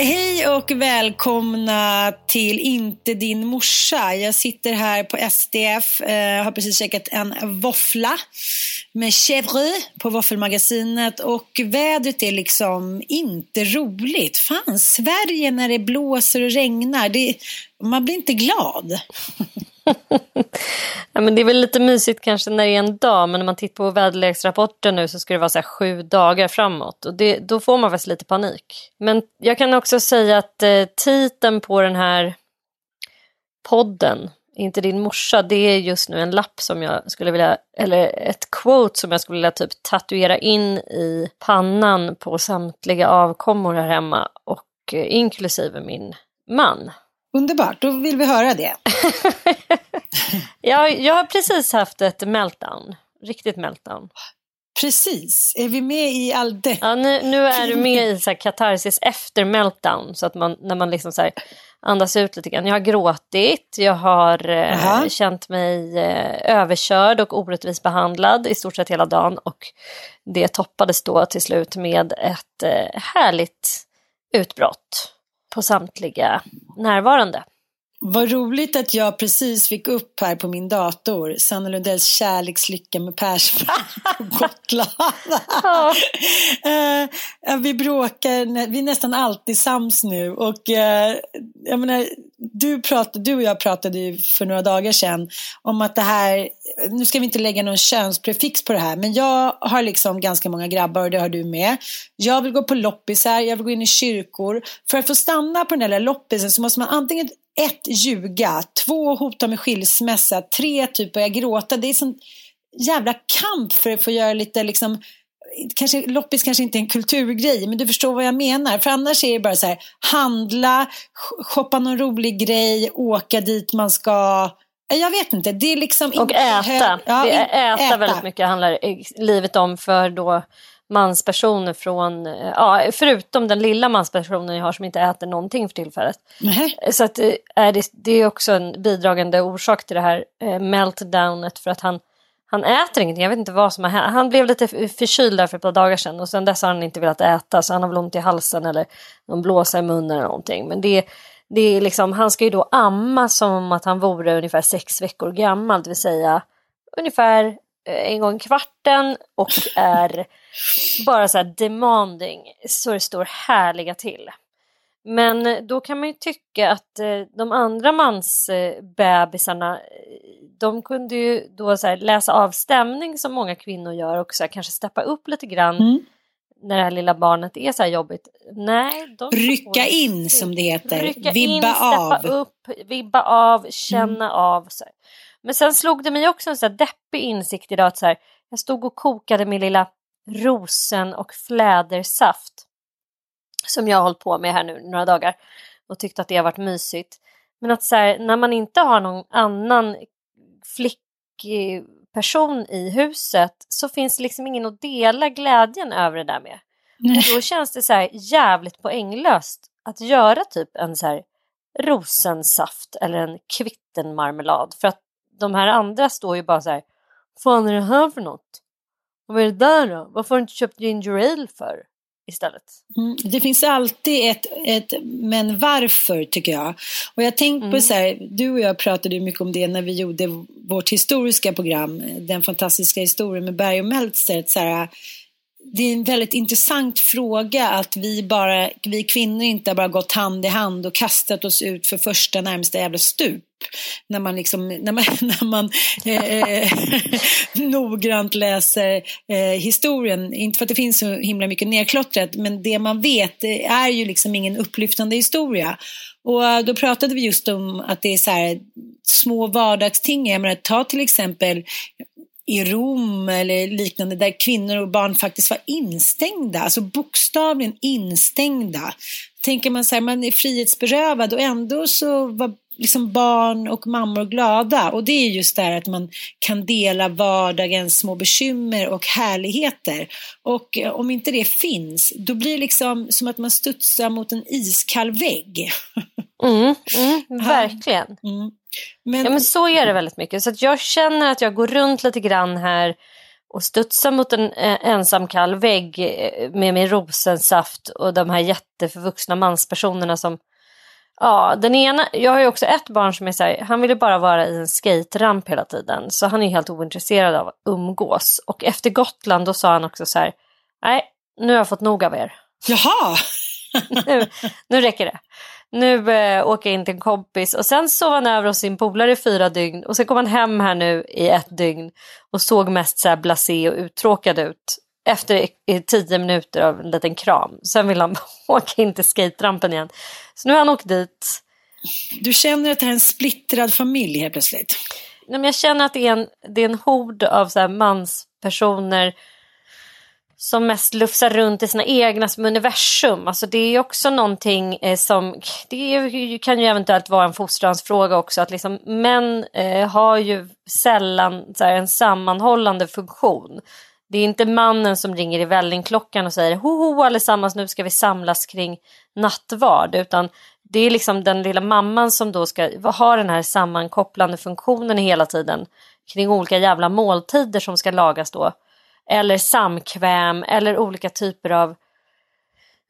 Hej och välkomna till Inte din morsa. Jag sitter här på SDF, eh, har precis käkat en våffla med chèvre på Våffelmagasinet och vädret är liksom inte roligt. Fan, Sverige när det blåser och regnar, det, man blir inte glad. ja, men det är väl lite mysigt kanske när det är en dag men när man tittar på väderleksrapporten nu så ska det vara så här sju dagar framåt och det, då får man faktiskt lite panik. Men jag kan också säga att eh, titeln på den här podden, Inte din morsa, det är just nu en lapp som jag skulle vilja, eller ett quote som jag skulle vilja typ tatuera in i pannan på samtliga avkommor här hemma och eh, inklusive min man. Underbart, då vill vi höra det. jag, jag har precis haft ett meltdown. Riktigt meltdown. Precis, är vi med i all det? Ja, nu, nu är du med i så här katarsis efter meltdown. Så att man, när man liksom så andas ut lite grann. Jag har gråtit, jag har eh, känt mig eh, överkörd och orättvist behandlad i stort sett hela dagen. Och det toppades då till slut med ett eh, härligt utbrott på samtliga närvarande. Vad roligt att jag precis fick upp här på min dator Sanna Lundells kärlekslycka med Persbrandt på Gotland. Ja. uh, vi bråkar, vi är nästan alltid sams nu och uh, jag menar, du, pratade, du och jag pratade ju för några dagar sedan om att det här, nu ska vi inte lägga någon könsprefix på det här, men jag har liksom ganska många grabbar och det har du med. Jag vill gå på loppisar, jag vill gå in i kyrkor. För att få stanna på den där loppisen så måste man antingen ett, ljuga, två, hota med skilsmässa, tre, typ börja gråta. Det är sån jävla kamp för att få göra lite liksom Kanske, loppis kanske inte är en kulturgrej, men du förstår vad jag menar. För annars är det bara så här, handla, shoppa någon rolig grej, åka dit man ska. Jag vet inte, det är liksom... Och äta. Ja, det är äta, äta väldigt mycket handlar livet om för då manspersoner från, ja, förutom den lilla manspersonen jag har som inte äter någonting för tillfället. Mm. Så att, är det, det är också en bidragande orsak till det här eh, meltdownet för att han, han äter ingenting. Jag vet inte vad som har hänt. Han blev lite förkyld där för ett par dagar sedan och sen dess har han inte velat äta så han har väl ont i halsen eller någon blåsa i munnen eller någonting. Men det, det är liksom, han ska ju då amma som att han vore ungefär sex veckor gammal, det vill säga ungefär en gång i kvarten och är bara så här demanding så det står härliga till. Men då kan man ju tycka att eh, de andra mansbebisarna, eh, de kunde ju då så här, läsa av stämning som många kvinnor gör och så kanske steppa upp lite grann mm. när det här lilla barnet är så här jobbigt. Nej, de Rycka in som det heter, Rycka vibba in, av. upp, vibba av, känna mm. av. Så här. Men sen slog det mig också en så här deppig insikt idag att så här, jag stod och kokade min lilla rosen och flädersaft som jag har hållit på med här nu några dagar och tyckt att det har varit mysigt. Men att så här, när man inte har någon annan flickperson i huset så finns det liksom ingen att dela glädjen över det där med. Och då känns det så här jävligt poänglöst att göra typ en så här rosensaft eller en kvittenmarmelad för att de här andra står ju bara så här, fan är det här för något? Och vad är det där då? Varför har du inte köpt ginger ale för? Istället. Mm, det finns alltid ett, ett men varför tycker jag. Och jag tänkte mm. på så här, du och jag pratade mycket om det när vi gjorde vårt historiska program, den fantastiska historien med Berg och Meltzer. Så här, det är en väldigt intressant fråga att vi, bara, vi kvinnor inte har bara gått hand i hand och kastat oss ut för första närmsta jävla stup. När man, liksom, när man, när man eh, noggrant läser eh, historien. Inte för att det finns så himla mycket nedklottrat men det man vet är ju liksom ingen upplyftande historia. Och eh, då pratade vi just om att det är så här, små vardagsting. Jag menar, ta till exempel i Rom eller liknande där kvinnor och barn faktiskt var instängda, alltså bokstavligen instängda. Tänker man så här, man är frihetsberövad och ändå så var liksom barn och mammor glada och det är just det här att man kan dela vardagens små bekymmer och härligheter. Och eh, om inte det finns, då blir det liksom som att man studsar mot en iskall vägg. Mm, mm, verkligen. Mm. Men... Ja men så är det väldigt mycket. Så att jag känner att jag går runt lite grann här och studsar mot en eh, ensam kall vägg eh, med min rosensaft och de här jätteförvuxna manspersonerna som Ja, den ena, jag har ju också ett barn som är så här, han ville bara vara i en skateramp hela tiden. Så han är helt ointresserad av att umgås. Och efter Gotland då sa han också så här, nej, nu har jag fått nog av er. Jaha! nu, nu räcker det nu eh, åker jag in till en kompis och sen sov han över hos sin polare i fyra dygn och sen kom han hem här nu i ett dygn och såg mest så här blasé och uttråkad ut efter tio minuter av en liten kram. Sen vill han åka in till skaterampen igen. Så nu har han åkt dit. Du känner att det här är en splittrad familj helt plötsligt? Nej, men jag känner att det är en, det är en hord av så här manspersoner som mest lufsar runt i sina egna som universum. Alltså det är också någonting eh, som, det kan ju eventuellt vara en fostransfråga också, att liksom män eh, har ju sällan här, en sammanhållande funktion. Det är inte mannen som ringer i vällingklockan och säger ho ho allesammans nu ska vi samlas kring nattvard utan det är liksom den lilla mamman som då ska ha den här sammankopplande funktionen hela tiden kring olika jävla måltider som ska lagas då eller samkväm eller olika typer av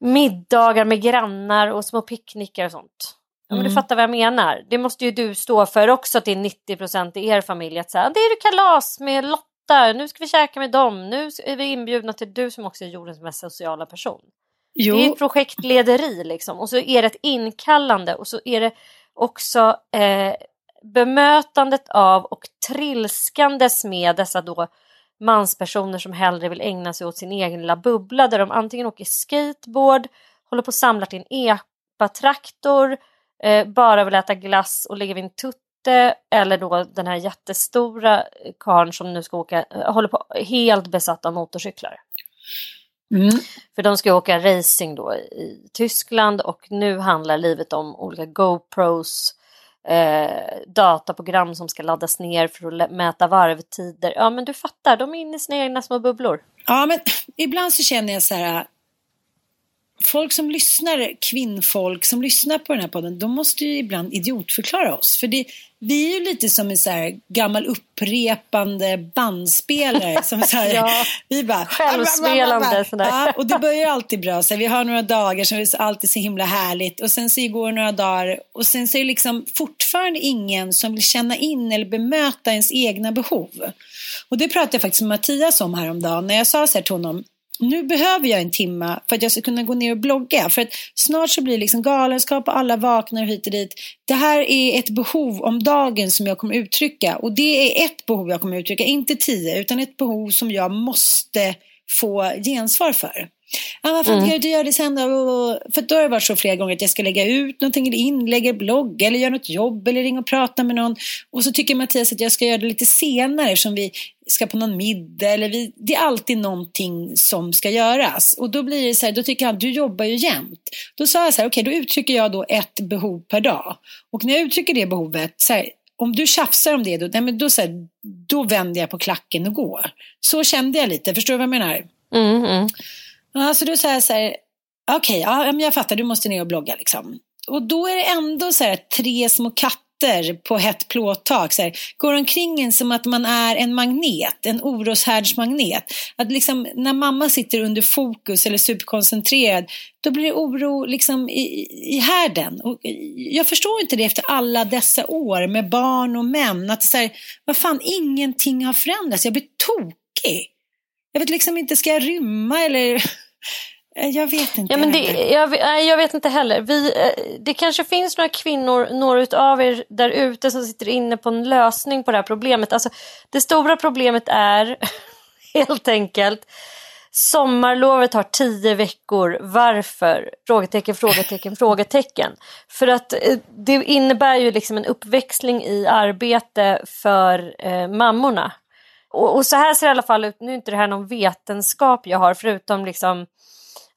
middagar med grannar och små picknickar och sånt. Ja, men du mm. fattar vad jag menar. Det måste ju du stå för också till 90% i er familj. Att säga, det är det kalas med Lotta, nu ska vi käka med dem, nu är vi inbjudna till du som också är jordens mest sociala person. Jo. Det är ett projektlederi liksom och så är det ett inkallande och så är det också eh, bemötandet av och trilskandes med dessa då manspersoner som hellre vill ägna sig åt sin egen lilla bubbla där de antingen åker skateboard, håller på och samlar till en epatraktor, eh, bara vill äta glass och ligga vid en tutte eller då den här jättestora karn som nu ska åka, eh, håller på helt besatt av motorcyklar. Mm. För de ska åka racing då i Tyskland och nu handlar livet om olika GoPros, eh, dataprogram som ska laddas ner för att mäta varvtider. Ja men du fattar, de är inne i sina egna små bubblor. Ja men ibland så känner jag så här folk som lyssnar, kvinnfolk som lyssnar på den här podden, de måste ju ibland idiotförklara oss. För det, vi är ju lite som en så här gammal upprepande bandspelare. Som så här, ja, vi bara, självspelande. Ja, och det börjar alltid bra. Så här, vi har några dagar som är alltid så himla härligt. Och sen så går några dagar och sen så är det liksom fortfarande ingen som vill känna in eller bemöta ens egna behov. Och det pratade jag faktiskt med Mattias om häromdagen. När jag sa så här till honom, nu behöver jag en timma för att jag ska kunna gå ner och blogga. För att snart så blir det liksom galenskap och alla vaknar hit och dit. Det här är ett behov om dagen som jag kommer uttrycka. Och det är ett behov jag kommer uttrycka, inte tio, utan ett behov som jag måste få gensvar för. Ah, varför mm. inte göra det sen då? För då har det varit så flera gånger att jag ska lägga ut någonting eller inlägga blogg eller göra något jobb eller ringa och prata med någon. Och så tycker Mattias att jag ska göra det lite senare eftersom vi ska på någon middag eller vi, det är alltid någonting som ska göras. Och då blir det så här, då tycker han, du jobbar ju jämt. Då sa jag så här, okej okay, då uttrycker jag då ett behov per dag. Och när jag uttrycker det behovet, så här, om du tjafsar om det, då, nej, men då, så här, då vänder jag på klacken och går. Så kände jag lite, förstår du vad jag menar? Mm, mm. Ja, så du säger så här, okej, okay, ja, jag fattar, du måste ner och blogga liksom. Och då är det ändå så här tre små katter på hett plåttak. Så här, går omkring en som att man är en magnet, en oroshärdsmagnet. Att liksom när mamma sitter under fokus eller superkoncentrerad, då blir det oro liksom i, i härden. Och jag förstår inte det efter alla dessa år med barn och män. Att så här, vad fan, ingenting har förändrats. Jag blir tokig. Jag vet liksom inte, ska jag rymma eller? Jag vet inte. Ja, men det, jag, jag, vet inte heller. Vi, eh, det kanske finns några kvinnor, några av er där ute som sitter inne på en lösning på det här problemet. Alltså, det stora problemet är helt enkelt Sommarlovet har tio veckor. Varför? Frågetecken, frågetecken, frågetecken. För att eh, det innebär ju liksom en uppväxling i arbete för eh, mammorna. Och, och, så här ser det i alla fall ut, nu är inte det här någon vetenskap jag har förutom liksom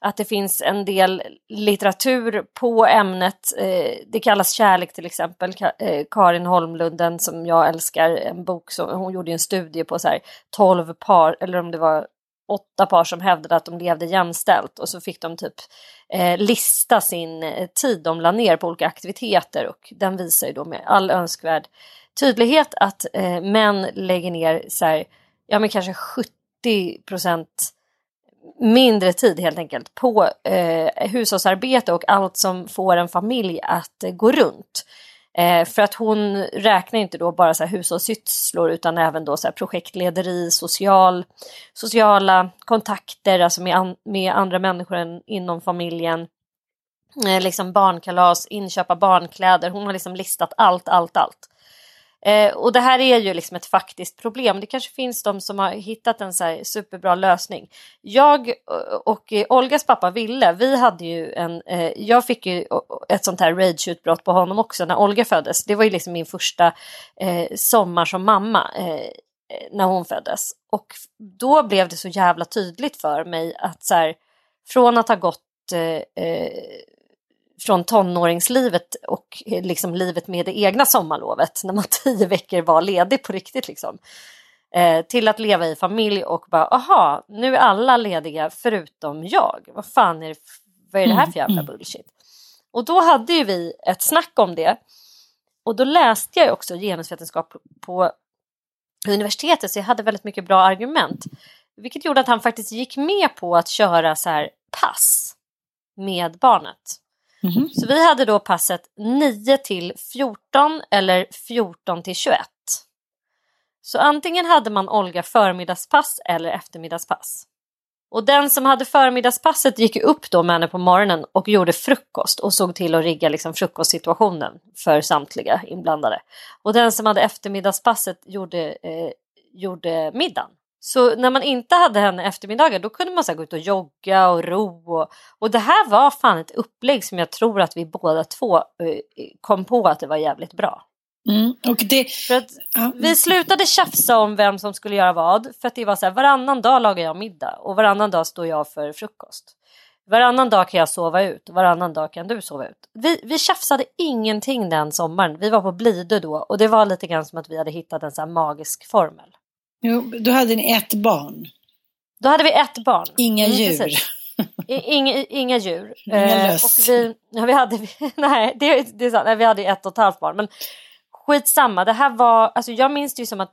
att det finns en del litteratur på ämnet. Eh, det kallas kärlek till exempel. Eh, Karin Holmlunden som jag älskar, en bok som hon gjorde en studie på så här 12 par, eller om det var åtta par som hävdade att de levde jämställt och så fick de typ eh, lista sin eh, tid de la ner på olika aktiviteter och den visar ju då med all önskvärd tydlighet att eh, män lägger ner så här, ja men kanske 70 procent mindre tid helt enkelt på eh, hushållsarbete och allt som får en familj att eh, gå runt. Eh, för att hon räknar inte då bara så här hushållssysslor utan även då så här projektlederi, social, sociala kontakter alltså med, an, med andra människor än, inom familjen. Eh, liksom barnkalas, inköpa barnkläder. Hon har liksom listat allt, allt, allt. Eh, och det här är ju liksom ett faktiskt problem. Det kanske finns de som har hittat en så superbra lösning. Jag eh, och Olgas pappa Ville, vi hade ju en, eh, jag fick ju ett sånt här rageutbrott på honom också när Olga föddes. Det var ju liksom min första eh, sommar som mamma eh, eh när hon föddes. Och då blev det så jävla tydligt för mig att så här, från att ha gått eh, eh från tonåringslivet och liksom livet med det egna sommarlovet när man tio veckor var ledig på riktigt liksom. Eh, till att leva i familj och bara aha, nu är alla lediga förutom jag. Vad fan är det, vad är det här för jävla mm, mm. bullshit? Och då hade ju vi ett snack om det. Och då läste jag också genusvetenskap på universitetet så jag hade väldigt mycket bra argument. Vilket gjorde att han faktiskt gick med på att köra så här pass med barnet. Mm. Så vi hade då passet 9 till 14 eller 14 till 21. Så antingen hade man Olga förmiddagspass eller eftermiddagspass. Och den som hade förmiddagspasset gick upp då med henne på morgonen och gjorde frukost och såg till att rigga liksom frukostsituationen för samtliga inblandade. Och den som hade eftermiddagspasset gjorde, eh, gjorde middagen. Så när man inte hade henne eftermiddagar då kunde man så gå ut och jogga och ro. Och, och det här var fan ett upplägg som jag tror att vi båda två uh, kom på att det var jävligt bra. Mm, och det, för att ja. Vi slutade tjafsa om vem som skulle göra vad. För att det var så här, varannan dag lagar jag middag och varannan dag står jag för frukost. Varannan dag kan jag sova ut och varannan dag kan du sova ut. Vi, vi tjafsade ingenting den sommaren. Vi var på Blidö då och det var lite grann som att vi hade hittat en så magisk formel. Jo, då hade ni ett barn. Då hade vi ett barn. Inga mm, djur. Inga, inga djur. Inga löss. och vi, ja, vi hade, nej, det, det är sant. Nej, vi hade ett och ett halvt barn. Men skitsamma. Det här var, alltså jag minns det ju som att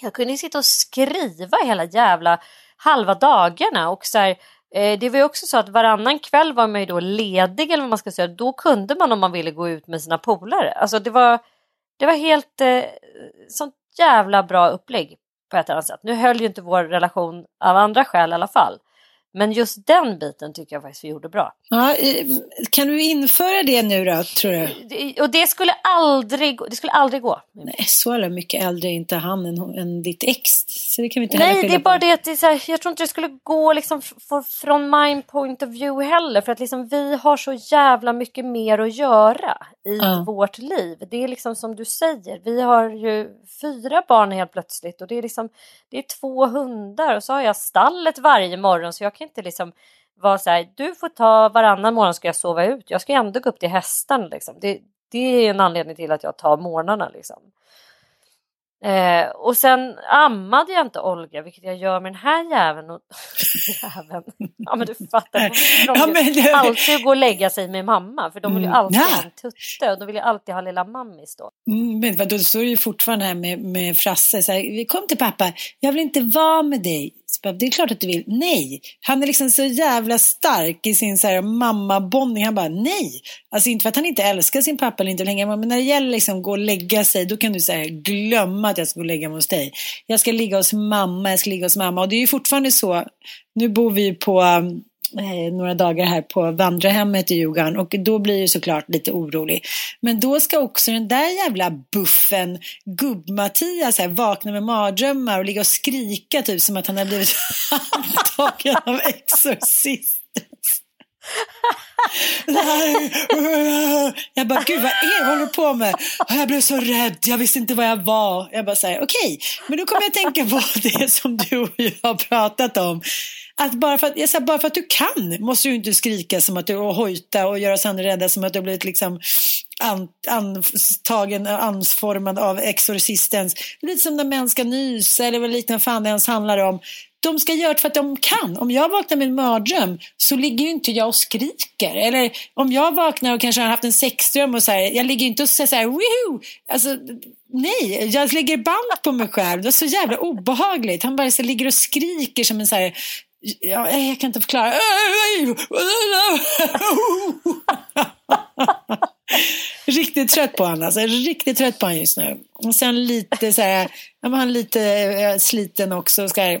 jag kunde sitta och skriva hela jävla halva dagarna. Och så här, eh, det var ju också så att varannan kväll var man ju då ledig eller vad man ska säga. Då kunde man om man ville gå ut med sina polare. Alltså det var, det var helt eh, sånt jävla bra upplägg på ett eller annat sätt. Nu höll ju inte vår relation av andra skäl i alla fall. Men just den biten tycker jag faktiskt vi gjorde bra. Ja, kan du införa det nu då, tror du? Och det skulle aldrig, det skulle aldrig gå. Nej, så mycket äldre är inte han än, än ditt ex. Så det kan vi inte Nej, det är bara det att det här, jag tror inte det skulle gå liksom för, från min point of view heller. För att liksom vi har så jävla mycket mer att göra i ja. vårt liv. Det är liksom som du säger, vi har ju fyra barn helt plötsligt och det är liksom det är två hundar och så har jag stallet varje morgon så jag kan inte liksom vara så här, du får ta varannan morgon ska jag sova ut. Jag ska ändå gå upp till hästen liksom. Det, det är en anledning till att jag tar morgnarna liksom. Eh, och sen ammade jag inte Olga, vilket jag gör med den här jäveln. Och, jäveln. Ja men du fattar. De men det... alltid gå och lägga sig med mamma för de vill ju mm, alltid ha en tutte och de vill ju alltid ha lilla mammis då. Mm, men vadå, så är det ju fortfarande här med, med Frasse. Så här, kom till pappa, jag vill inte vara med dig. Det är klart att du vill. Nej, han är liksom så jävla stark i sin så här mamma-bonding. Han bara nej. Alltså inte för att han inte älskar sin pappa eller inte vill hänga med. Men när det gäller liksom att gå och lägga sig. Då kan du säga glömma att jag ska gå och lägga mig hos dig. Jag ska ligga hos mamma, jag ska ligga hos mamma. Och det är ju fortfarande så. Nu bor vi ju på um, eh, några dagar här på vandrarhemmet i Djurgården och då blir jag såklart lite orolig. Men då ska också den där jävla buffen, gubb-Mattias, vakna med mardrömmar och ligga och skrika typ som att han har blivit antagen av exorcist jag bara, gud vad är håller du på med? Jag blev så rädd, jag visste inte vad jag var. Jag bara säger okej, okay. men då kommer jag tänka på det som du och jag har pratat om att bara för att, jag sa, bara för att du kan måste du inte skrika som att du och hojta och göra oss andra rädda som att du har blivit liksom an, antagen och ansformad av exorcistens. Lite som när män ska nysa eller vad liknande fan det ens handlar om. De ska göra det för att de kan. Om jag vaknar med en mördröm så ligger ju inte jag och skriker. Eller om jag vaknar och kanske har haft en sexdröm och så här, jag ligger inte och säger så här, Woohoo! Alltså, nej, jag lägger band på mig själv. Det är så jävla obehagligt. Han bara så ligger och skriker som en så här Ja, eh, jag kan inte förklara. riktigt trött på honom. Alltså, riktigt trött på honom just nu. Och sen lite så här, han är lite eh, sliten också. Så här,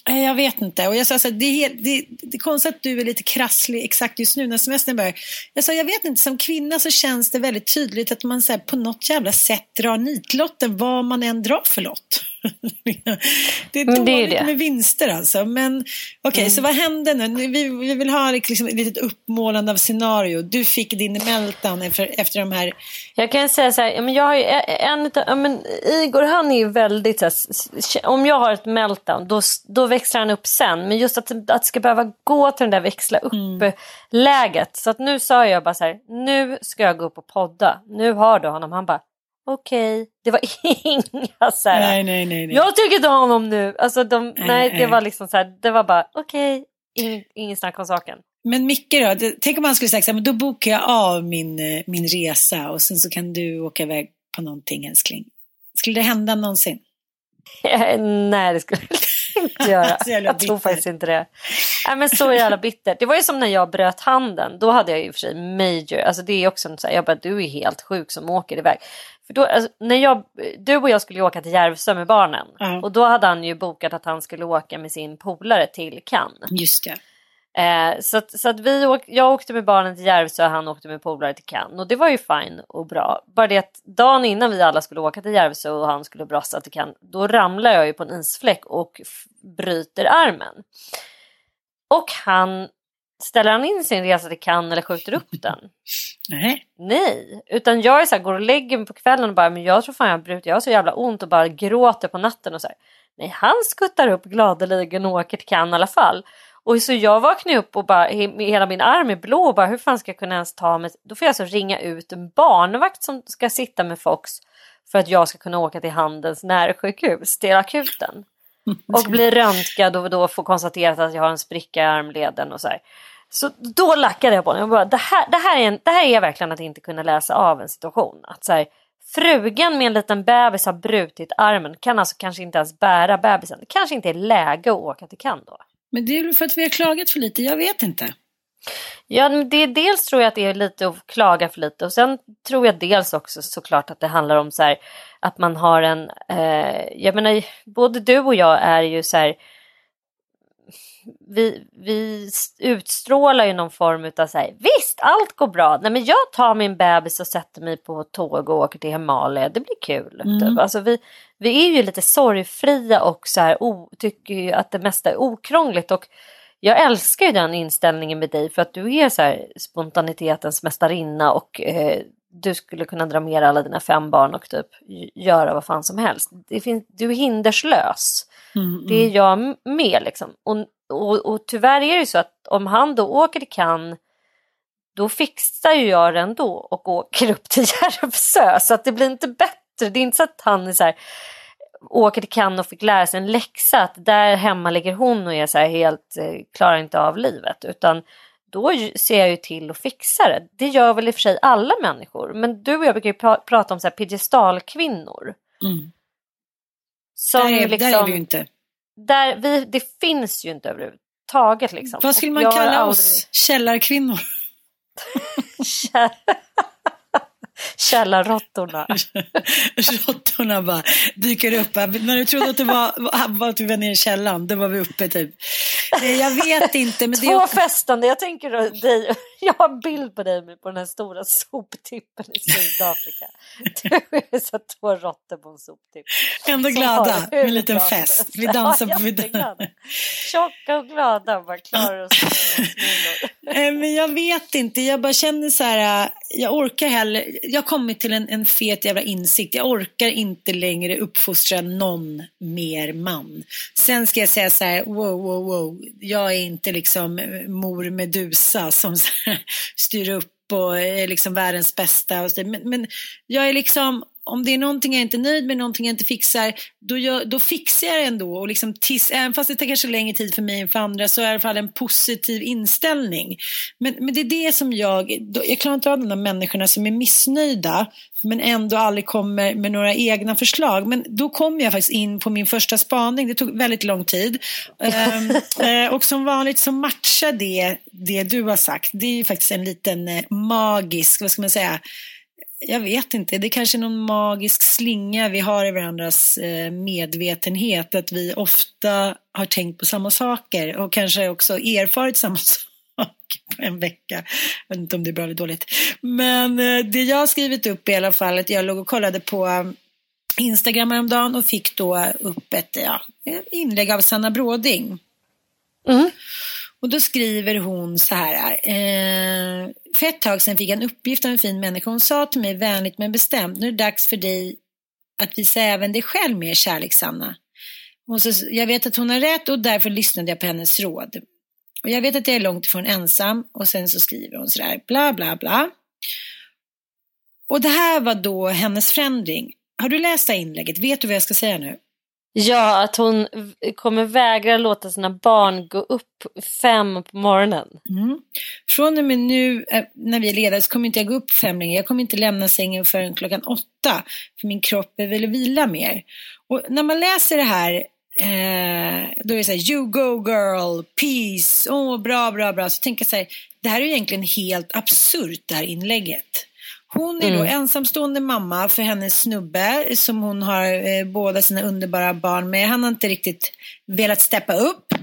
jag vet inte. Och jag sa så här, det, är helt, det, det är konstigt att du är lite krasslig exakt just nu när semestern börjar. Jag sa, jag vet inte, som kvinna så känns det väldigt tydligt att man så här, på något jävla sätt drar nitlotten vad man än drar för lott. det är dåligt det är det. med vinster alltså. Men okej, okay, mm. så vad hände nu? Vi, vi vill ha liksom ett litet uppmålande av scenario. Du fick din meltdown efter, efter de här... Jag kan säga så här, men jag har ju en, en men Igor han är ju väldigt så här, om jag har ett meltdown då, då växlar han upp sen. Men just att, att det ska behöva gå till den där växla upp-läget. Mm. Så att nu sa jag bara så här, nu ska jag gå upp och podda. Nu har du honom. Han bara, okej. Okay. Det var inga så här, nej, nej, nej, nej. jag tycker inte om honom nu. Alltså de, nej, nej, det var liksom så här, det var bara okej, okay. Ingen, ingen snack om saken. Men Micke då, tänk om han skulle sagt så här, men då bokar jag av min, eh, min resa och sen så kan du åka iväg på någonting älskling. Skulle det hända någonsin? nej, det skulle jag inte göra. jag tror faktiskt inte det. Nej, men så jävla bittert. Det var ju som när jag bröt handen. Då hade jag ju för sig major. Alltså det är också så här, jag bara du är helt sjuk som åker iväg. För då, alltså, när jag, du och jag skulle åka till Järvsö med barnen. Mm. Och då hade han ju bokat att han skulle åka med sin polare till Cannes. Just det. Eh, så att, så att vi åk, jag åkte med barnen till Järvsö och han åkte med polare till Cannes. Och det var ju fine och bra. Bara det att dagen innan vi alla skulle åka till Järvsö och han skulle brassa till Cannes. Då ramlar jag ju på en isfläck och bryter armen. Och han Ställer han in sin resa till Cannes eller skjuter upp den? Nej. Nej, utan jag är så här, går och lägger mig på kvällen och bara, men jag tror fan jag har brutit, jag har så jävla ont och bara gråter på natten och så här. Nej, han skuttar upp gladeligen och åker till Cannes i alla fall. Och så jag vaknar upp och bara, hela min arm är blå och bara hur fan ska jag kunna ens ta mig? Då får jag alltså ringa ut en barnvakt som ska sitta med Fox för att jag ska kunna åka till Handens närsjukhus, till akuten. Och bli röntgad och då få konstaterat att jag har en spricka i armleden och så här. Så då lackade jag på den. Jag bara, det, här, det, här är en, det här är verkligen att inte kunna läsa av en situation. Att så här, frugan med en liten bebis har brutit armen, kan alltså kanske inte ens bära bebisen. Det kanske inte är läge att åka till Cannes då. Men det är väl för att vi har klagat för lite, jag vet inte. Ja, det är, dels tror jag att det är lite att klaga för lite och sen tror jag dels också såklart att det handlar om så här, att man har en, eh, jag menar både du och jag är ju så här vi, vi utstrålar ju någon form av så här, visst allt går bra, nej men jag tar min bebis och sätter mig på tåg och åker till Himalaya, det blir kul. Mm. Typ. Alltså vi, vi är ju lite sorgfria och så här, o, tycker ju att det mesta är okrångligt och jag älskar ju den inställningen med dig för att du är så här spontanitetens mästarinna och eh, du skulle kunna dra med alla dina fem barn och typ göra vad fan som helst. Det finns, du är hinderslös. Mm, Det är jag med liksom. Och, och, och tyvärr är det ju så att om han då åker till Cannes då fixar ju jag det ändå och åker upp till Järvsö så att det blir inte bättre. Det är inte så att han är så här, åker till Cannes och fick lära sig en läxa att där hemma ligger hon och är så här helt, eh, klarar inte av livet utan då ser jag ju till att fixa det. Det gör väl i och för sig alla människor men du och jag brukar ju pra- prata om så här piedestalkvinnor. Mm. Som där, är, liksom, där är vi ju inte. Där vi, det finns ju inte överhuvudtaget. Liksom. Vad skulle man kalla aldrig- oss? Källarkvinnor? Kä- Källarråttorna. Råttorna bara dyker upp. När du trodde att det var, att vi var nere i källaren, då var vi uppe typ. Eh, Jag vet inte. Men det Två är, festande. Jag tänker dig. Jag har en bild på dig på den här stora soptippen i Sydafrika. Du är så två råttor på en soptipp. ändå glada med en liten fest. Vi dansar ja, på... Vi jätteglada. Tjocka och glada bara klarar oss. Eh, Men jag vet inte, jag bara känner så här, äh, jag orkar heller, jag har kommit till en, en fet jävla insikt, jag orkar inte längre uppfostra någon mer man. Sen ska jag säga så här, wow, wow, wow, jag är inte liksom eh, mor Medusa som så här, styr upp och är liksom världens bästa. Och så, men, men jag är liksom, om det är någonting jag inte är nöjd med, någonting jag inte fixar, då, gör, då fixar jag det ändå. Och liksom tills, även fast det tar kanske längre tid för mig än för andra så är det i alla fall en positiv inställning. Men, men det är det som jag, då, jag klarar inte av de där människorna som är missnöjda men ändå aldrig kommer med några egna förslag. Men då kom jag faktiskt in på min första spaning, det tog väldigt lång tid. Ehm, eh, och som vanligt så matchar det, det du har sagt. Det är ju faktiskt en liten eh, magisk, vad ska man säga, jag vet inte, det är kanske någon magisk slinga vi har i varandras eh, medvetenhet. Att vi ofta har tänkt på samma saker och kanske också erfarit samma sak på en vecka. Jag vet inte om det är bra eller dåligt. Men eh, det jag har skrivit upp i alla fall, att jag låg och kollade på eh, Instagram häromdagen och fick då upp ett ja, inlägg av Sanna Bråding. Och då skriver hon så här. Eh, för ett tag sedan fick jag en uppgift av en fin människa. Hon sa till mig vänligt men bestämt. Nu är det dags för dig att visa även dig själv mer kärlek, Sanna. Och så, jag vet att hon har rätt och därför lyssnade jag på hennes råd. Och jag vet att jag är långt ifrån ensam. Och sen så skriver hon sådär. Bla, bla, bla. Och det här var då hennes förändring. Har du läst det här inlägget? Vet du vad jag ska säga nu? Ja, att hon kommer vägra låta sina barn gå upp fem på morgonen. Mm. Från och med nu eh, när vi är ledare så kommer inte jag gå upp fem längre. Jag kommer inte lämna sängen förrän klockan åtta. För min kropp vill vila mer. Och när man läser det här eh, då är det så här, you go girl, peace, åh oh, bra, bra, bra. Så tänker jag så här, det här är ju egentligen helt absurt det här inlägget. Hon är då ensamstående mamma för hennes snubbe som hon har eh, båda sina underbara barn med. Han har inte riktigt velat steppa upp.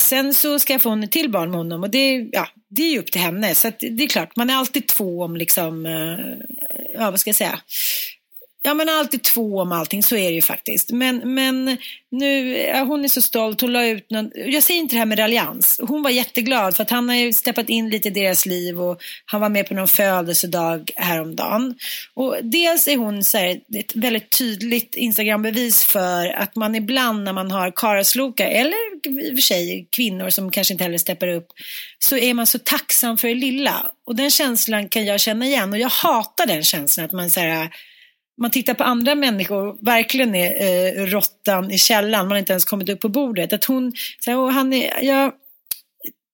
Sen så skaffade hon ett till barn med honom och det, ja, det är ju upp till henne. Så det är klart, man är alltid två om liksom, eh, ja vad ska jag säga, Ja men alltid två om allting, så är det ju faktiskt. Men, men nu, ja, hon är så stolt, hon la ut någon, jag säger inte det här med raljans. Hon var jätteglad för att han har ju steppat in lite i deras liv och han var med på någon födelsedag häromdagen. Och dels är hon så här, ett väldigt tydligt Instagram-bevis för att man ibland när man har karaslokar eller i och för sig kvinnor som kanske inte heller steppar upp så är man så tacksam för det lilla. Och den känslan kan jag känna igen och jag hatar den känslan att man så här man tittar på andra människor, verkligen är eh, råttan i källan, man har inte ens kommit upp på bordet. Att hon, så här, och han är, ja,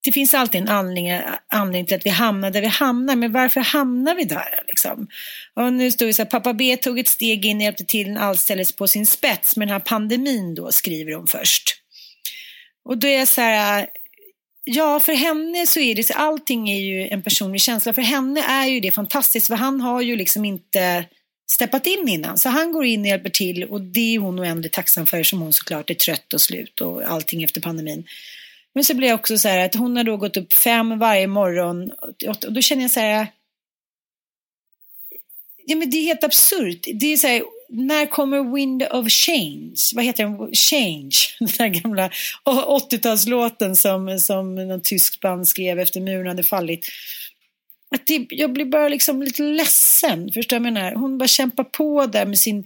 det finns alltid en anledning, anledning till att vi hamnar där vi hamnar, men varför hamnar vi där? Liksom? Och nu står det så här, pappa B tog ett steg in och hjälpte till när allt ställdes på sin spets med den här pandemin då, skriver hon först. Och då är jag så här, Ja, för henne så är det så, allting är ju en personlig känsla. För henne är ju det fantastiskt, för han har ju liksom inte steppat in innan. Så han går in och hjälper till och det är hon oändligt tacksam för som hon såklart är trött och slut och allting efter pandemin. Men så blir jag också så här att hon har då gått upp fem varje morgon och då känner jag så här. Ja men det är helt absurt. Det är så här, när kommer Wind of Change? Vad heter den? Change, den där gamla 80-talslåten som, som någon tysk band skrev efter muren hade fallit. Att det, jag blir bara liksom lite ledsen, förstår jag menar? Hon bara kämpar på där med sin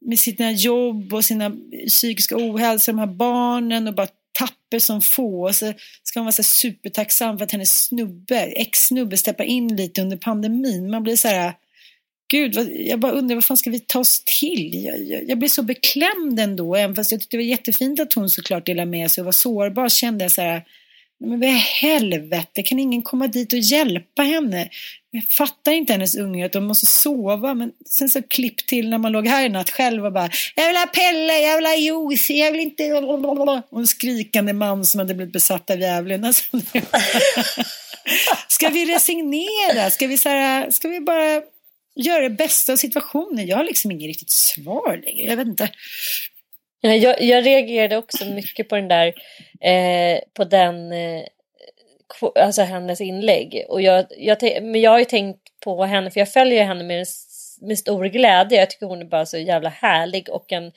med sina jobb och sina psykiska ohälsa, de här barnen och bara tapper som få. Och så ska hon vara så supertacksam för att hennes snubbe, ex-snubbe steppar in lite under pandemin. Man blir så här, gud, vad, jag bara undrar vad fan ska vi ta oss till? Jag, jag, jag blir så beklämd ändå, även fast jag tyckte det var jättefint att hon såklart delade med sig och var sårbar, kände jag så här, men vad i helvete, kan ingen komma dit och hjälpa henne? Jag fattar inte hennes unge att de måste sova. Men sen så klipp till när man låg här i natt själv och bara Jag vill ha Pelle, jag vill ha juice, jag vill inte... Och en skrikande man som hade blivit besatt av djävulen. Alltså, ska vi resignera? Ska vi, så här, ska vi bara göra det bästa av situationen? Jag har liksom inget riktigt svar längre. Jag vet inte. Jag, jag reagerade också mycket på den där, eh, på den, eh, alltså hennes inlägg. Och jag, jag, men jag har ju tänkt på henne, för jag följer henne med, med stor glädje. Jag tycker hon är bara så jävla härlig och en,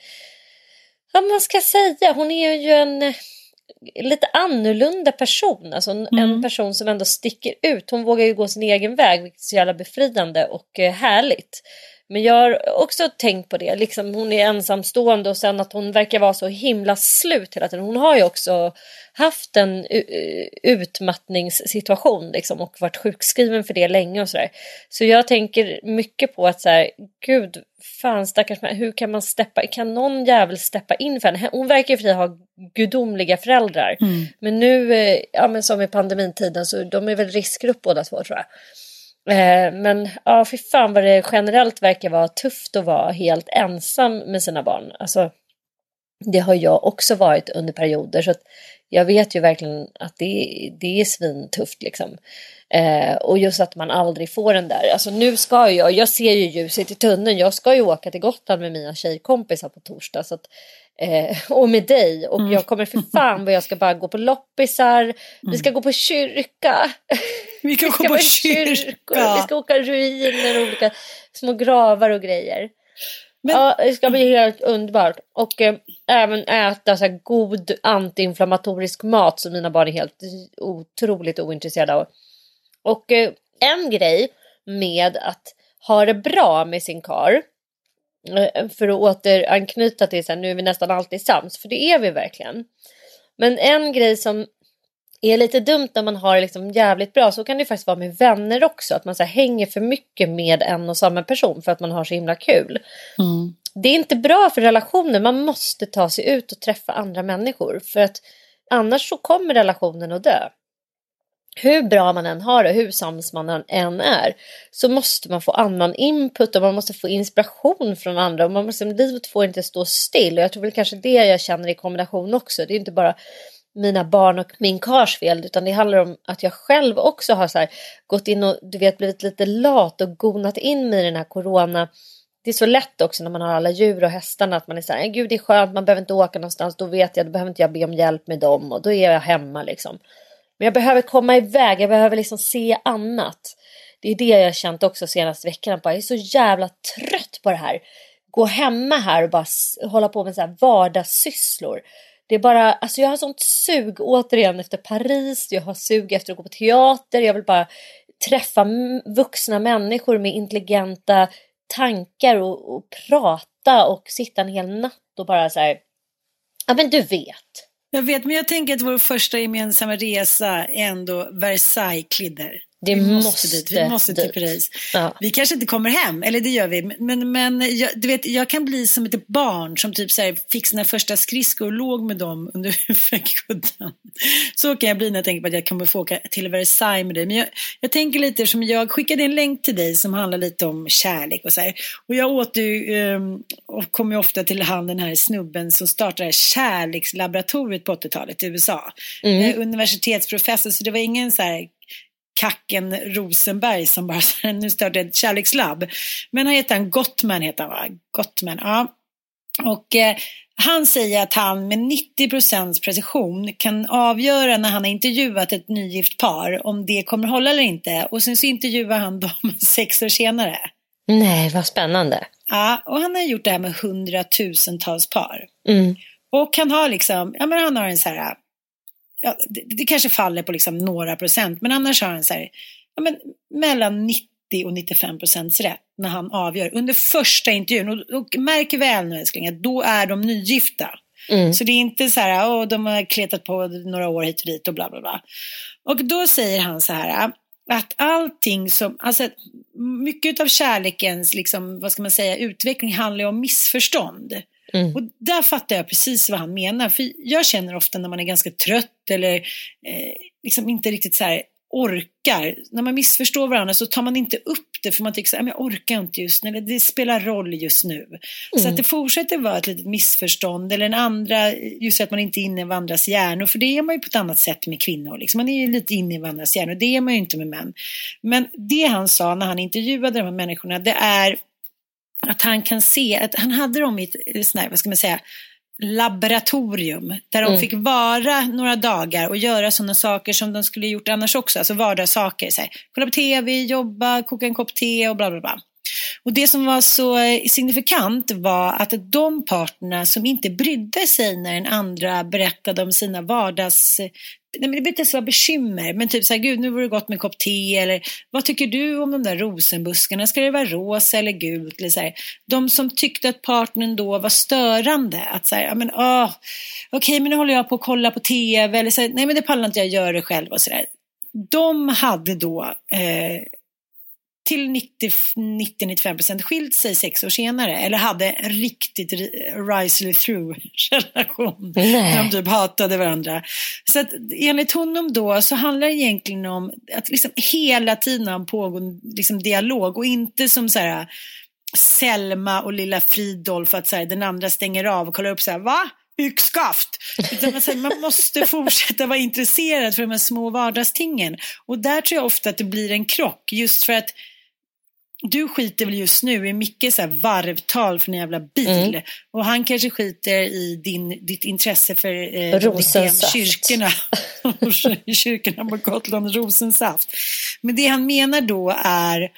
vad man ska säga, hon är ju en eh, lite annorlunda person. Alltså en, mm. en, person som ändå sticker ut. Hon vågar ju gå sin egen väg, vilket är så jävla befriande och eh, härligt. Men jag har också tänkt på det, liksom hon är ensamstående och sen att hon verkar vara så himla slut hela tiden. Hon har ju också haft en utmattningssituation liksom, och varit sjukskriven för det länge och sådär. Så jag tänker mycket på att så här, gud, fan stackars hur kan man steppa, kan någon jävel steppa in för henne? Hon verkar ju för ha gudomliga föräldrar. Mm. Men nu, eh, ja men som i pandemitiden så de är väl riskgrupp båda två tror jag. Eh, men ja, fy fan vad det generellt verkar vara tufft att vara helt ensam med sina barn. Alltså, det har jag också varit under perioder så jag vet ju verkligen att det, det är svintufft liksom. Eh, och just att man aldrig får den där, alltså nu ska jag, jag ser ju ljuset i tunneln, jag ska ju åka till Gotland med mina tjejkompisar på torsdag så att Eh, och med dig. Och mm. jag kommer för fan vad jag ska bara gå på loppisar. Mm. Vi ska gå på kyrka. Vi, kan vi ska gå på kyrka. kyrka. Vi ska åka ruiner, olika små gravar och grejer. Men... Ja, det ska bli helt underbart. Och eh, även äta så här god antiinflammatorisk mat som mina barn är helt otroligt ointresserade av. Och eh, en grej med att ha det bra med sin kar Eh, för att återanknyta till så här, nu är vi nästan alltid sams, för det är vi verkligen. Men en grej som är lite dumt när man har liksom jävligt bra, så kan det faktiskt vara med vänner också, att man så hänger för mycket med en och samma person för att man har så himla kul. Mm. Det är inte bra för relationer, man måste ta sig ut och träffa andra människor för att annars så kommer relationen att dö hur bra man än har det, hur sams man än är, så måste man få annan input och man måste få inspiration från andra och man måste, livet får inte stå still och jag tror väl kanske det jag känner i kombination också. Det är inte bara mina barn och min kars fel utan det handlar om att jag själv också har så här, gått in och du vet blivit lite lat och gonat in mig i den här corona det är så lätt också när man har alla djur och hästarna att man är så här, äh, gud det är skönt, man behöver inte åka någonstans, då vet jag, då behöver inte jag be om hjälp med dem och då är jag hemma liksom. Men jag behöver komma iväg, jag behöver liksom se annat. Det är det jag har känt också senaste veckan. Jag är så jävla trött på det här. Gå hemma här och bara hålla på med så här vardagssysslor. Det är bara, alltså jag har sånt sug återigen efter Paris, jag har sug efter att gå på teater, jag vill bara träffa vuxna människor med intelligenta tankar och, och prata och sitta en hel natt och bara så här, ja men du vet. Jag vet, men jag tänker att vår första gemensamma resa är ändå Versailles klidder. Det vi måste, måste dit. Vi måste dit. till Paris. Ja. Vi kanske inte kommer hem, eller det gör vi. Men, men jag, du vet, jag kan bli som ett barn som typ så här, fick sina första skridskor och låg med dem under huvudkudden. Så kan jag bli när jag tänker på att jag kommer få åka till Versailles med dig. Men jag, jag tänker lite som jag skickade en länk till dig som handlar lite om kärlek och så här. Och jag åt ju, um, och kommer ofta till hand den här snubben som startade kärlekslaboratoriet på 80-talet i USA. Mm. universitetsprofessor, så det var ingen så här Kacken Rosenberg som bara nu startade ett kärlekslabb. Men han heter han Gottman, heter han va? Gottman, ja. Och eh, han säger att han med 90 procents precision kan avgöra när han har intervjuat ett nygift par om det kommer hålla eller inte. Och sen så intervjuar han dem sex år senare. Nej, vad spännande. Ja, och han har gjort det här med hundratusentals par. Mm. Och han har liksom, ja men han har en så här, ja, det, det kanske faller på liksom några procent, men annars har han så här, ja men mellan 90 och 95 procents rätt när han avgör under första intervjun. Och, och märk väl nu älskling att då är de nygifta. Mm. Så det är inte så här, åh, de har kletat på några år hit och dit och bla bla bla. Och då säger han så här, att allting som, alltså mycket av kärlekens, liksom, vad ska man säga, utveckling handlar om missförstånd. Mm. Och där fattar jag precis vad han menar. För jag känner ofta när man är ganska trött eller eh, liksom inte riktigt så här orkar. När man missförstår varandra så tar man inte upp det för man tycker så här, jag orkar inte just nu, eller det spelar roll just nu. Mm. Så att det fortsätter vara ett litet missförstånd eller en andra, just att man inte är inne i varandras hjärnor, för det är man ju på ett annat sätt med kvinnor. Liksom. Man är ju lite inne i varandras hjärnor, det är man ju inte med män. Men det han sa när han intervjuade de här människorna, det är att han kan se, att han hade dem i ett sån här, vad ska man säga, laboratorium där de Mm. fick vara några dagar och göra sådana saker som de skulle gjort annars också, alltså vardagssaker. Så här, kolla på tv, jobba, koka en kopp te och bla bla bla. Och det som var så eh, signifikant var att de parterna som inte brydde sig när den andra berättade om sina vardags... Nej, men det behöver inte ens vara bekymmer, men typ så här, gud nu vore det gott med en kopp te eller vad tycker du om de där rosenbuskarna, ska det vara rosa eller gult? Eller så här. De som tyckte att partnern då var störande, att så här, ja men åh, okej men nu håller jag på att kolla på tv eller så här, nej men det pallar inte jag gör det själv och så där. De hade då eh, till 90-95 procent skilt sig sex år senare eller hade en riktigt risely through relation. Nej. Där de typ hatade varandra. Så att enligt honom då så handlar det egentligen om att liksom hela tiden ha en pågående liksom dialog och inte som så här Selma och lilla Fridolf att så här, den andra stänger av och kollar upp så här, va? Yxskaft! Utan man måste fortsätta vara intresserad för de här små vardagstingen. Och där tror jag ofta att det blir en krock, just för att du skiter väl just nu i mycket så här varvtal för en jävla bil. Mm. Och han kanske skiter i din, ditt intresse för eh, Rosensaft. kyrkorna. kyrkorna på Gotland, rosensaft. Men det han menar då är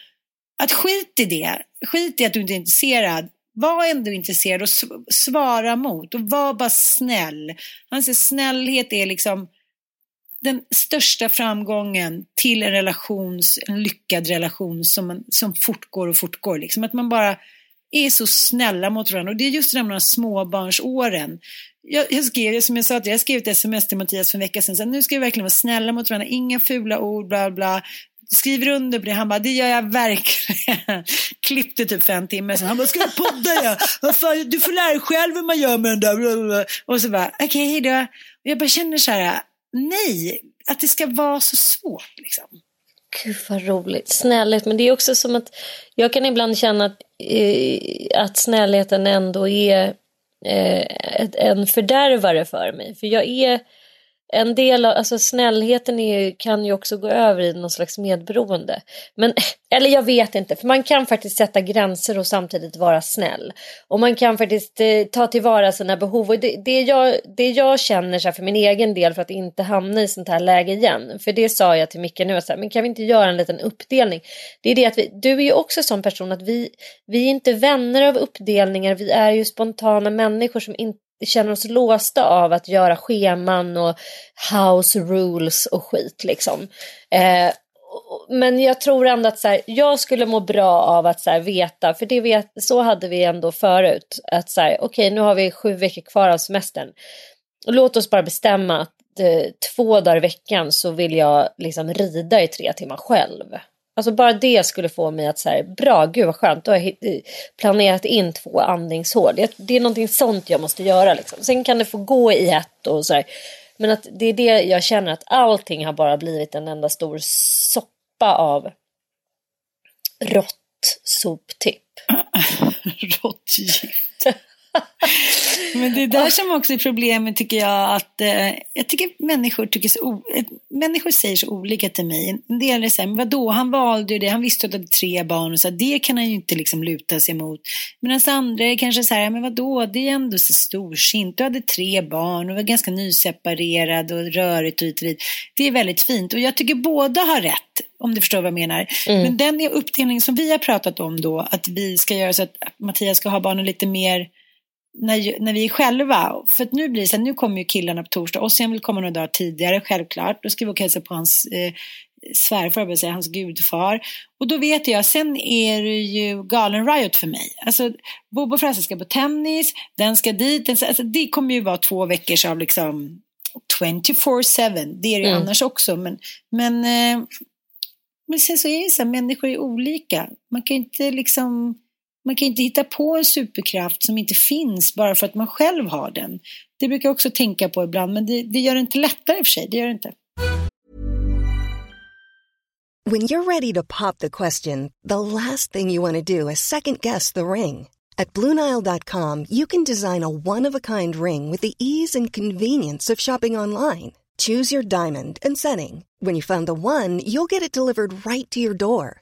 att skit i det. Skit i att du inte är intresserad. Var ändå intresserad och sv- svara mot och var bara snäll. Han säger snällhet är liksom den största framgången till en relations, en lyckad relation som, man, som fortgår och fortgår. Liksom. Att man bara är så snälla mot varandra. Och det är just de här småbarnsåren. Jag, jag skrev, som jag sa, att jag skrev ett sms till Mattias för en vecka sedan. Så nu ska vi verkligen vara snälla mot varandra. Inga fula ord, bla bla. Skriver under på det. Han bara, det gör jag verkligen. Klippte typ fem timmar sen. Han bara, ska jag podda ja? Vad fan, du får lära dig själv hur man gör med den där. Och så bara, okej, okay, hejdå. Och jag bara känner så här, nej, att det ska vara så svårt liksom. Gud vad roligt. Snällhet, men det är också som att jag kan ibland känna att, eh, att snällheten ändå är eh, en fördärvare för mig. För jag är en del av, alltså snällheten är, kan ju också gå över i någon slags medberoende. Men, eller jag vet inte, för man kan faktiskt sätta gränser och samtidigt vara snäll. Och man kan faktiskt eh, ta tillvara sina behov. Och det, det, jag, det jag känner så här, för min egen del för att inte hamna i sånt här läge igen. För det sa jag till Micke nu, så här, men kan vi inte göra en liten uppdelning? Det är det att vi, du är ju också sån person att vi, vi är inte vänner av uppdelningar. Vi är ju spontana människor som inte känner oss låsta av att göra scheman och house rules och skit liksom. Eh, men jag tror ändå att så här, jag skulle må bra av att så här, veta, för det vet, så hade vi ändå förut, att så här, okej nu har vi sju veckor kvar av semestern. Låt oss bara bestämma att eh, två dagar i veckan så vill jag liksom rida i tre timmar själv. Alltså bara det skulle få mig att säga bra, gud vad skönt, då har jag planerat in två andningshål. Det, det är någonting sånt jag måste göra liksom. Sen kan det få gå i ett och så här. Men att det är det jag känner att allting har bara blivit en enda stor soppa av rått soptipp. Råttgift. Men det är där som också är problemet tycker jag att eh, jag tycker människor, tycker så, människor säger så olika till mig. En del är så här, men vadå, han valde ju det, han visste att han hade tre barn och så det kan han ju inte liksom luta sig mot. Medan andra är kanske så här, men vadå, det är ändå så storsint, du hade tre barn och var ganska nyseparerad och rörigt och hit och dit. Det är väldigt fint och jag tycker båda har rätt om du förstår vad jag menar. Mm. Men den uppdelning som vi har pratat om då, att vi ska göra så att Mattias ska ha barnen lite mer när, när vi själva. För att nu blir det så här, nu kommer ju killarna på torsdag. och sen vill komma några dagar tidigare, självklart. Då ska vi åka hälsa på hans eh, svärfar, säga, hans gudfar. Och då vet jag, sen är det ju galen riot för mig. Alltså, Bobo och Frasse ska på tennis, den ska dit. Den, alltså, det kommer ju vara två veckors av liksom 24-7. Det är det mm. annars också. Men, men, eh, men sen så är det så här, människor är olika. Man kan inte liksom man kan inte hitta på en superkraft som inte finns bara för att man själv har den. Det brukar jag också tänka på ibland, men det, det gör det inte lättare i och för sig. Det gör det inte. When you're ready to pop the question, the last thing you want to do is second guess the ring. At BlueNile.com you can design a one-of-a-kind ring with the ease and convenience of shopping online. Choose your diamond and setting. When you find the one, you'll get it delivered right to your door.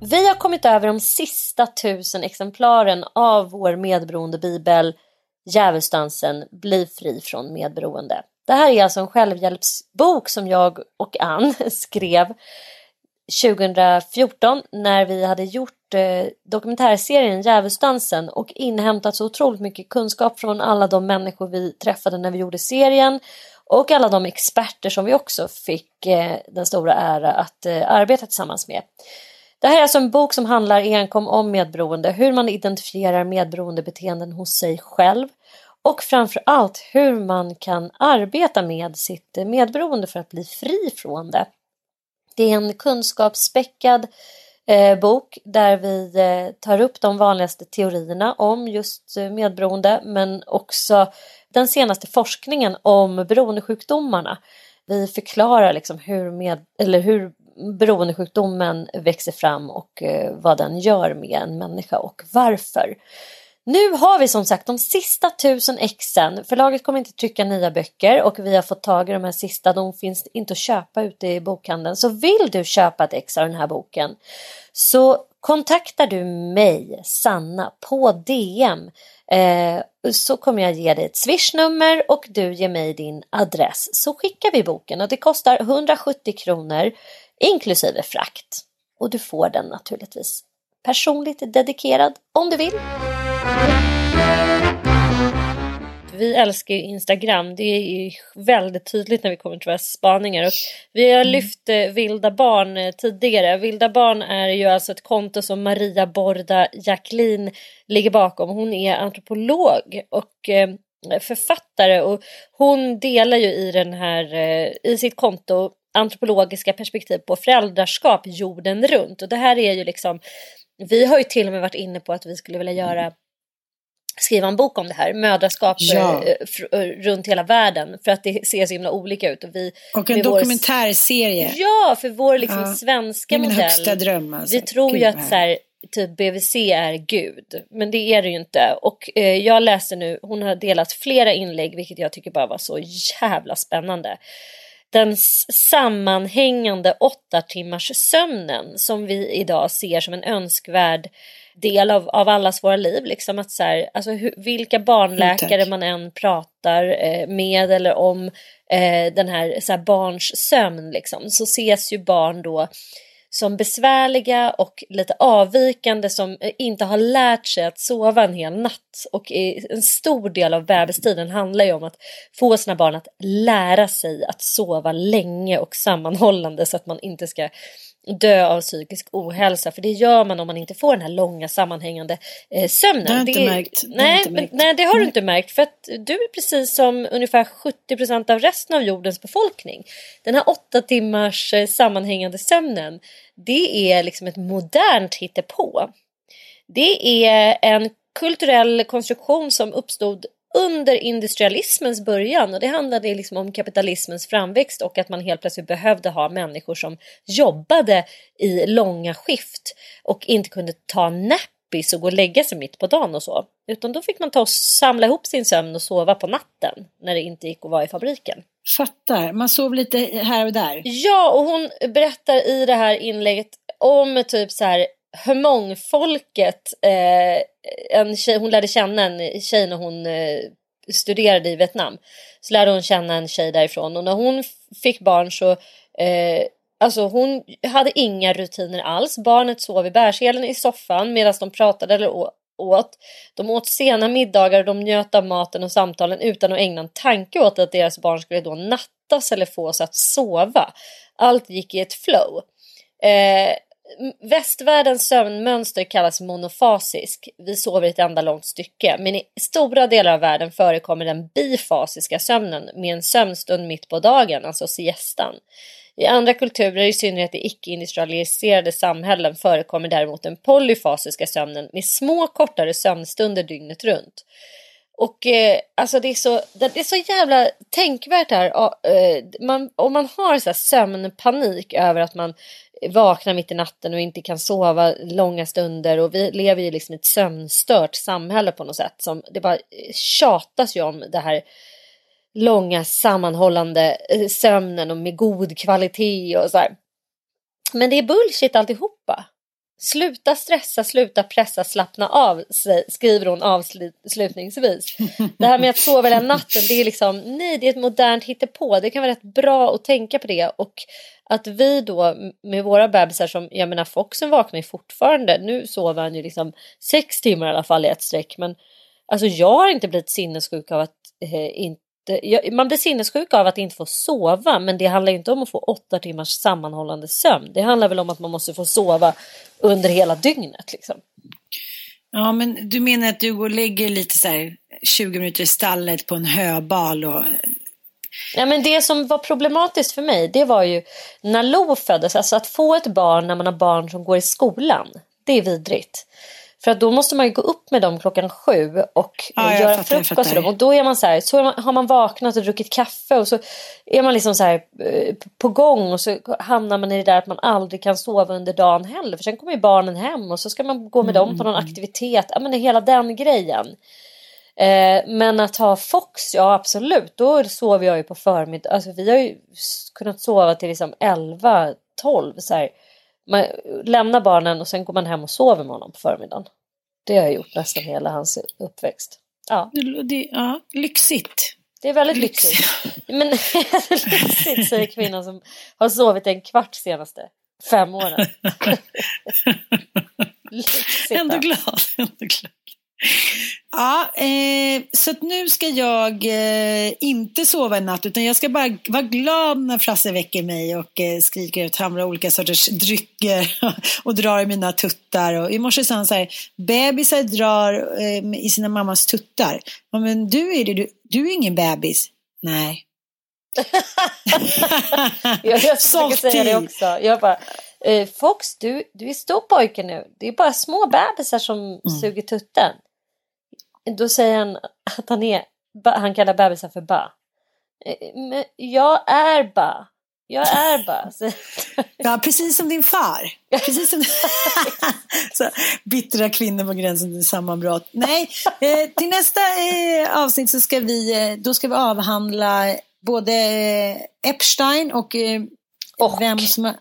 Vi har kommit över de sista tusen exemplaren av vår medberoende bibel Djävulsdansen Bli fri från medberoende. Det här är alltså en självhjälpsbok som jag och Ann skrev 2014 när vi hade gjort eh, dokumentärserien Djävulsdansen och inhämtat så otroligt mycket kunskap från alla de människor vi träffade när vi gjorde serien och alla de experter som vi också fick eh, den stora ära att eh, arbeta tillsammans med. Det här är alltså en bok som handlar enkom om medberoende, hur man identifierar medberoendebeteenden hos sig själv och framför allt hur man kan arbeta med sitt medberoende för att bli fri från det. Det är en kunskapsspäckad eh, bok där vi eh, tar upp de vanligaste teorierna om just eh, medberoende men också den senaste forskningen om beroendesjukdomarna. Vi förklarar liksom hur, med, eller hur beroendesjukdomen växer fram och eh, vad den gör med en människa och varför. Nu har vi som sagt de sista tusen exen. Förlaget kommer inte trycka nya böcker och vi har fått tag i de här sista. De finns inte att köpa ute i bokhandeln. Så vill du köpa ett ex av den här boken så kontaktar du mig, Sanna, på DM eh, så kommer jag ge dig ett swishnummer och du ger mig din adress så skickar vi boken och det kostar 170 kronor inklusive frakt. Och du får den naturligtvis personligt dedikerad om du vill. Vi älskar ju Instagram. Det är väldigt tydligt när vi kommer till våra spaningar. Och vi har mm. lyft eh, Vilda Barn eh, tidigare. Vilda Barn är ju alltså ett konto som Maria Borda Jacqueline ligger bakom. Hon är antropolog och eh, författare och hon delar ju i den här i sitt konto antropologiska perspektiv på föräldraskap jorden runt och det här är ju liksom vi har ju till och med varit inne på att vi skulle vilja göra skriva en bok om det här, mödraskap ja. Eh, eh, runt hela världen för att det ser så himla olika ut. Och, vi, och en dokumentärserie. Vår, ja, för vår liksom ja. svenska modell. Högsta dröm. Alltså. Vi tror Gud, ju att så här, typ BVC är Gud, men det är det ju inte. Och eh, jag läste nu, hon har delat flera inlägg, vilket jag tycker bara var så jävla spännande den sammanhängande åtta timmars sömnen som vi idag ser som en önskvärd del av, av allas våra liv. Liksom att så här, alltså hur, vilka barnläkare man än pratar eh, med eller om eh, den här, så här barns sömn liksom, så ses ju barn då som besvärliga och lite avvikande som eh, inte har lärt sig att sova en hel natt. Och en stor del av bebistiden handlar ju om att få sina barn att lära sig att sova länge och sammanhållande så att man inte ska dö av psykisk ohälsa. För det gör man om man inte får den här långa sammanhängande eh, sömnen. Det har jag inte det, märkt. Nej, inte märkt. nej, det har du inte märkt. För att du är precis som ungefär 70 procent av resten av jordens befolkning. Den här åtta timmars eh, sammanhängande sömnen, det är liksom ett modernt hittepå. Det är en kulturell konstruktion som uppstod under industrialismens början och det handlade liksom om kapitalismens framväxt och att man helt plötsligt behövde ha människor som jobbade i långa skift och inte kunde ta nappis och gå och lägga sig mitt på dagen och så. Utan då fick man ta och samla ihop sin sömn och sova på natten när det inte gick att vara i fabriken. Fattar, man sov lite här och där. Ja, och hon berättar i det här inlägget om typ så här Hmong-folket, eh, en tjej, hon lärde känna en tjej när hon eh, studerade i Vietnam. Så lärde hon känna en tjej därifrån och när hon fick barn så eh, Alltså hon hade inga rutiner alls. Barnet sov i bärselen i soffan medan de pratade eller åt. De åt sena middagar och de njöt av maten och samtalen utan att ägna en tanke åt att deras barn skulle då nattas eller fås att sova. Allt gick i ett flow. Eh, Västvärldens sömnmönster kallas monofasisk. Vi sover i ett enda långt stycke. Men i stora delar av världen förekommer den bifasiska sömnen med en sömnstund mitt på dagen, alltså siestan. I andra kulturer, i synnerhet i icke-industrialiserade samhällen, förekommer däremot den polyfasiska sömnen med små kortare sömnstunder dygnet runt. Och eh, alltså det är, så, det är så jävla tänkvärt här. Eh, man, om man har så sömnpanik över att man vaknar mitt i natten och inte kan sova långa stunder och vi lever ju liksom i ett sömnstört samhälle på något sätt som det bara eh, tjatas ju om det här långa sammanhållande eh, sömnen och med god kvalitet och så här. Men det är bullshit alltihopa. Sluta stressa, sluta pressa, slappna av, skriver hon avslutningsvis. Det här med att sova hela natten, det är liksom, nej, det är ett modernt hittepå. Det kan vara rätt bra att tänka på det och att vi då med våra bebisar som, jag menar Foxen vaknar ju fortfarande, nu sover han ju liksom sex timmar i alla fall i ett streck, men alltså jag har inte blivit sinnessjuk av att eh, inte man blir sinnessjuk av att inte få sova men det handlar inte om att få åtta timmars sammanhållande sömn. Det handlar väl om att man måste få sova under hela dygnet. Liksom. Ja men du menar att du går och lägger lite så här 20 minuter i stallet på en höbal och Ja, men det som var problematiskt för mig det var ju när Lo föddes, alltså att få ett barn när man har barn som går i skolan. Det är vidrigt. För att då måste man ju gå upp med dem klockan sju och ja, göra fattar, frukost dem. Och då är man så här, så har man vaknat och druckit kaffe och så är man liksom så här eh, på gång och så hamnar man i det där att man aldrig kan sova under dagen heller. För sen kommer ju barnen hem och så ska man gå med mm. dem på någon mm. aktivitet. Ja men det är hela den grejen. Eh, men att ha Fox, ja absolut, då sover jag ju på förmiddagen. Alltså vi har ju kunnat sova till liksom 11, 12 så här Man lämnar barnen och sen går man hem och sover med honom på förmiddagen. Det har jag gjort nästan hela hans uppväxt. Ja, Det, ja, lyxigt. det är väldigt lyxigt. Men lyxigt säger kvinnan som har sovit en kvart senaste fem åren. lyxigt. Ändå då. glad. Ändå glad. Ja, eh, så nu ska jag eh, inte sova en natt utan jag ska bara vara glad när Frasse väcker mig och eh, skriker ut hamrar olika sorters drycker och drar i mina tuttar. Och I morse sa han så här, bebisar drar eh, i sina mammas tuttar. Ja, men du är det, du, du är ingen bebis. Nej. jag, jag försöker säga det också. Jag bara, eh, Fox, du, du är stor pojke nu. Det är bara små bebisar som Mm. suger tutten. Då säger han att han är, han kallar bebisar för ba. Eh, Men jag är ba. Jag är ba. Ja, precis som din far. Precis som... så, bittra kvinnor på gränsen till sammanbrott. Nej, eh, till nästa eh, avsnitt så ska vi, eh, då ska vi avhandla både eh, Epstein och, eh, Och vem som har...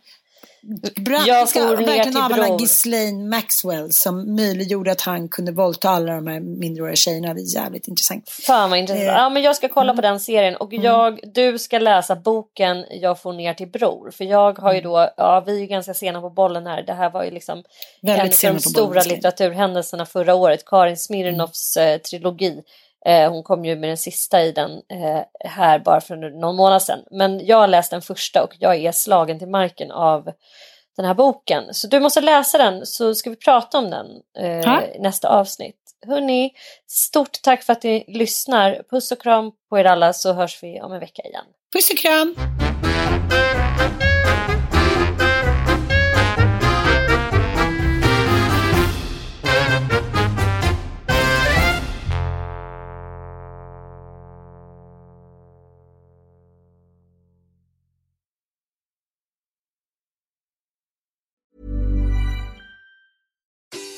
Bra, Jag ska ner verkligen till Bror. Ghislaine Maxwell som möjliggjorde att han kunde våldta alla de här minderåriga tjejerna. Det är jävligt intressant. Fan vad intressant. Eh, Ja, men jag ska kolla på den serien och jag, du ska läsa boken Jag får ner till Bror. För jag har ju då, ja vi är ju ganska sena på bollen här. Det här var ju liksom Väldigt en av de stora bollen, litteraturhändelserna förra året. Karin Smirnoffs eh, trilogi. Eh, hon kom ju med den sista i den eh, här bara för någon månad sedan. Men jag har läst den första och jag är slagen till marken av den här boken. Så du måste läsa den så ska vi prata om den eh, i nästa avsnitt. Hörni, stort tack för att ni lyssnar. Puss och kram på er alla så hörs vi om en vecka igen. Puss och kram!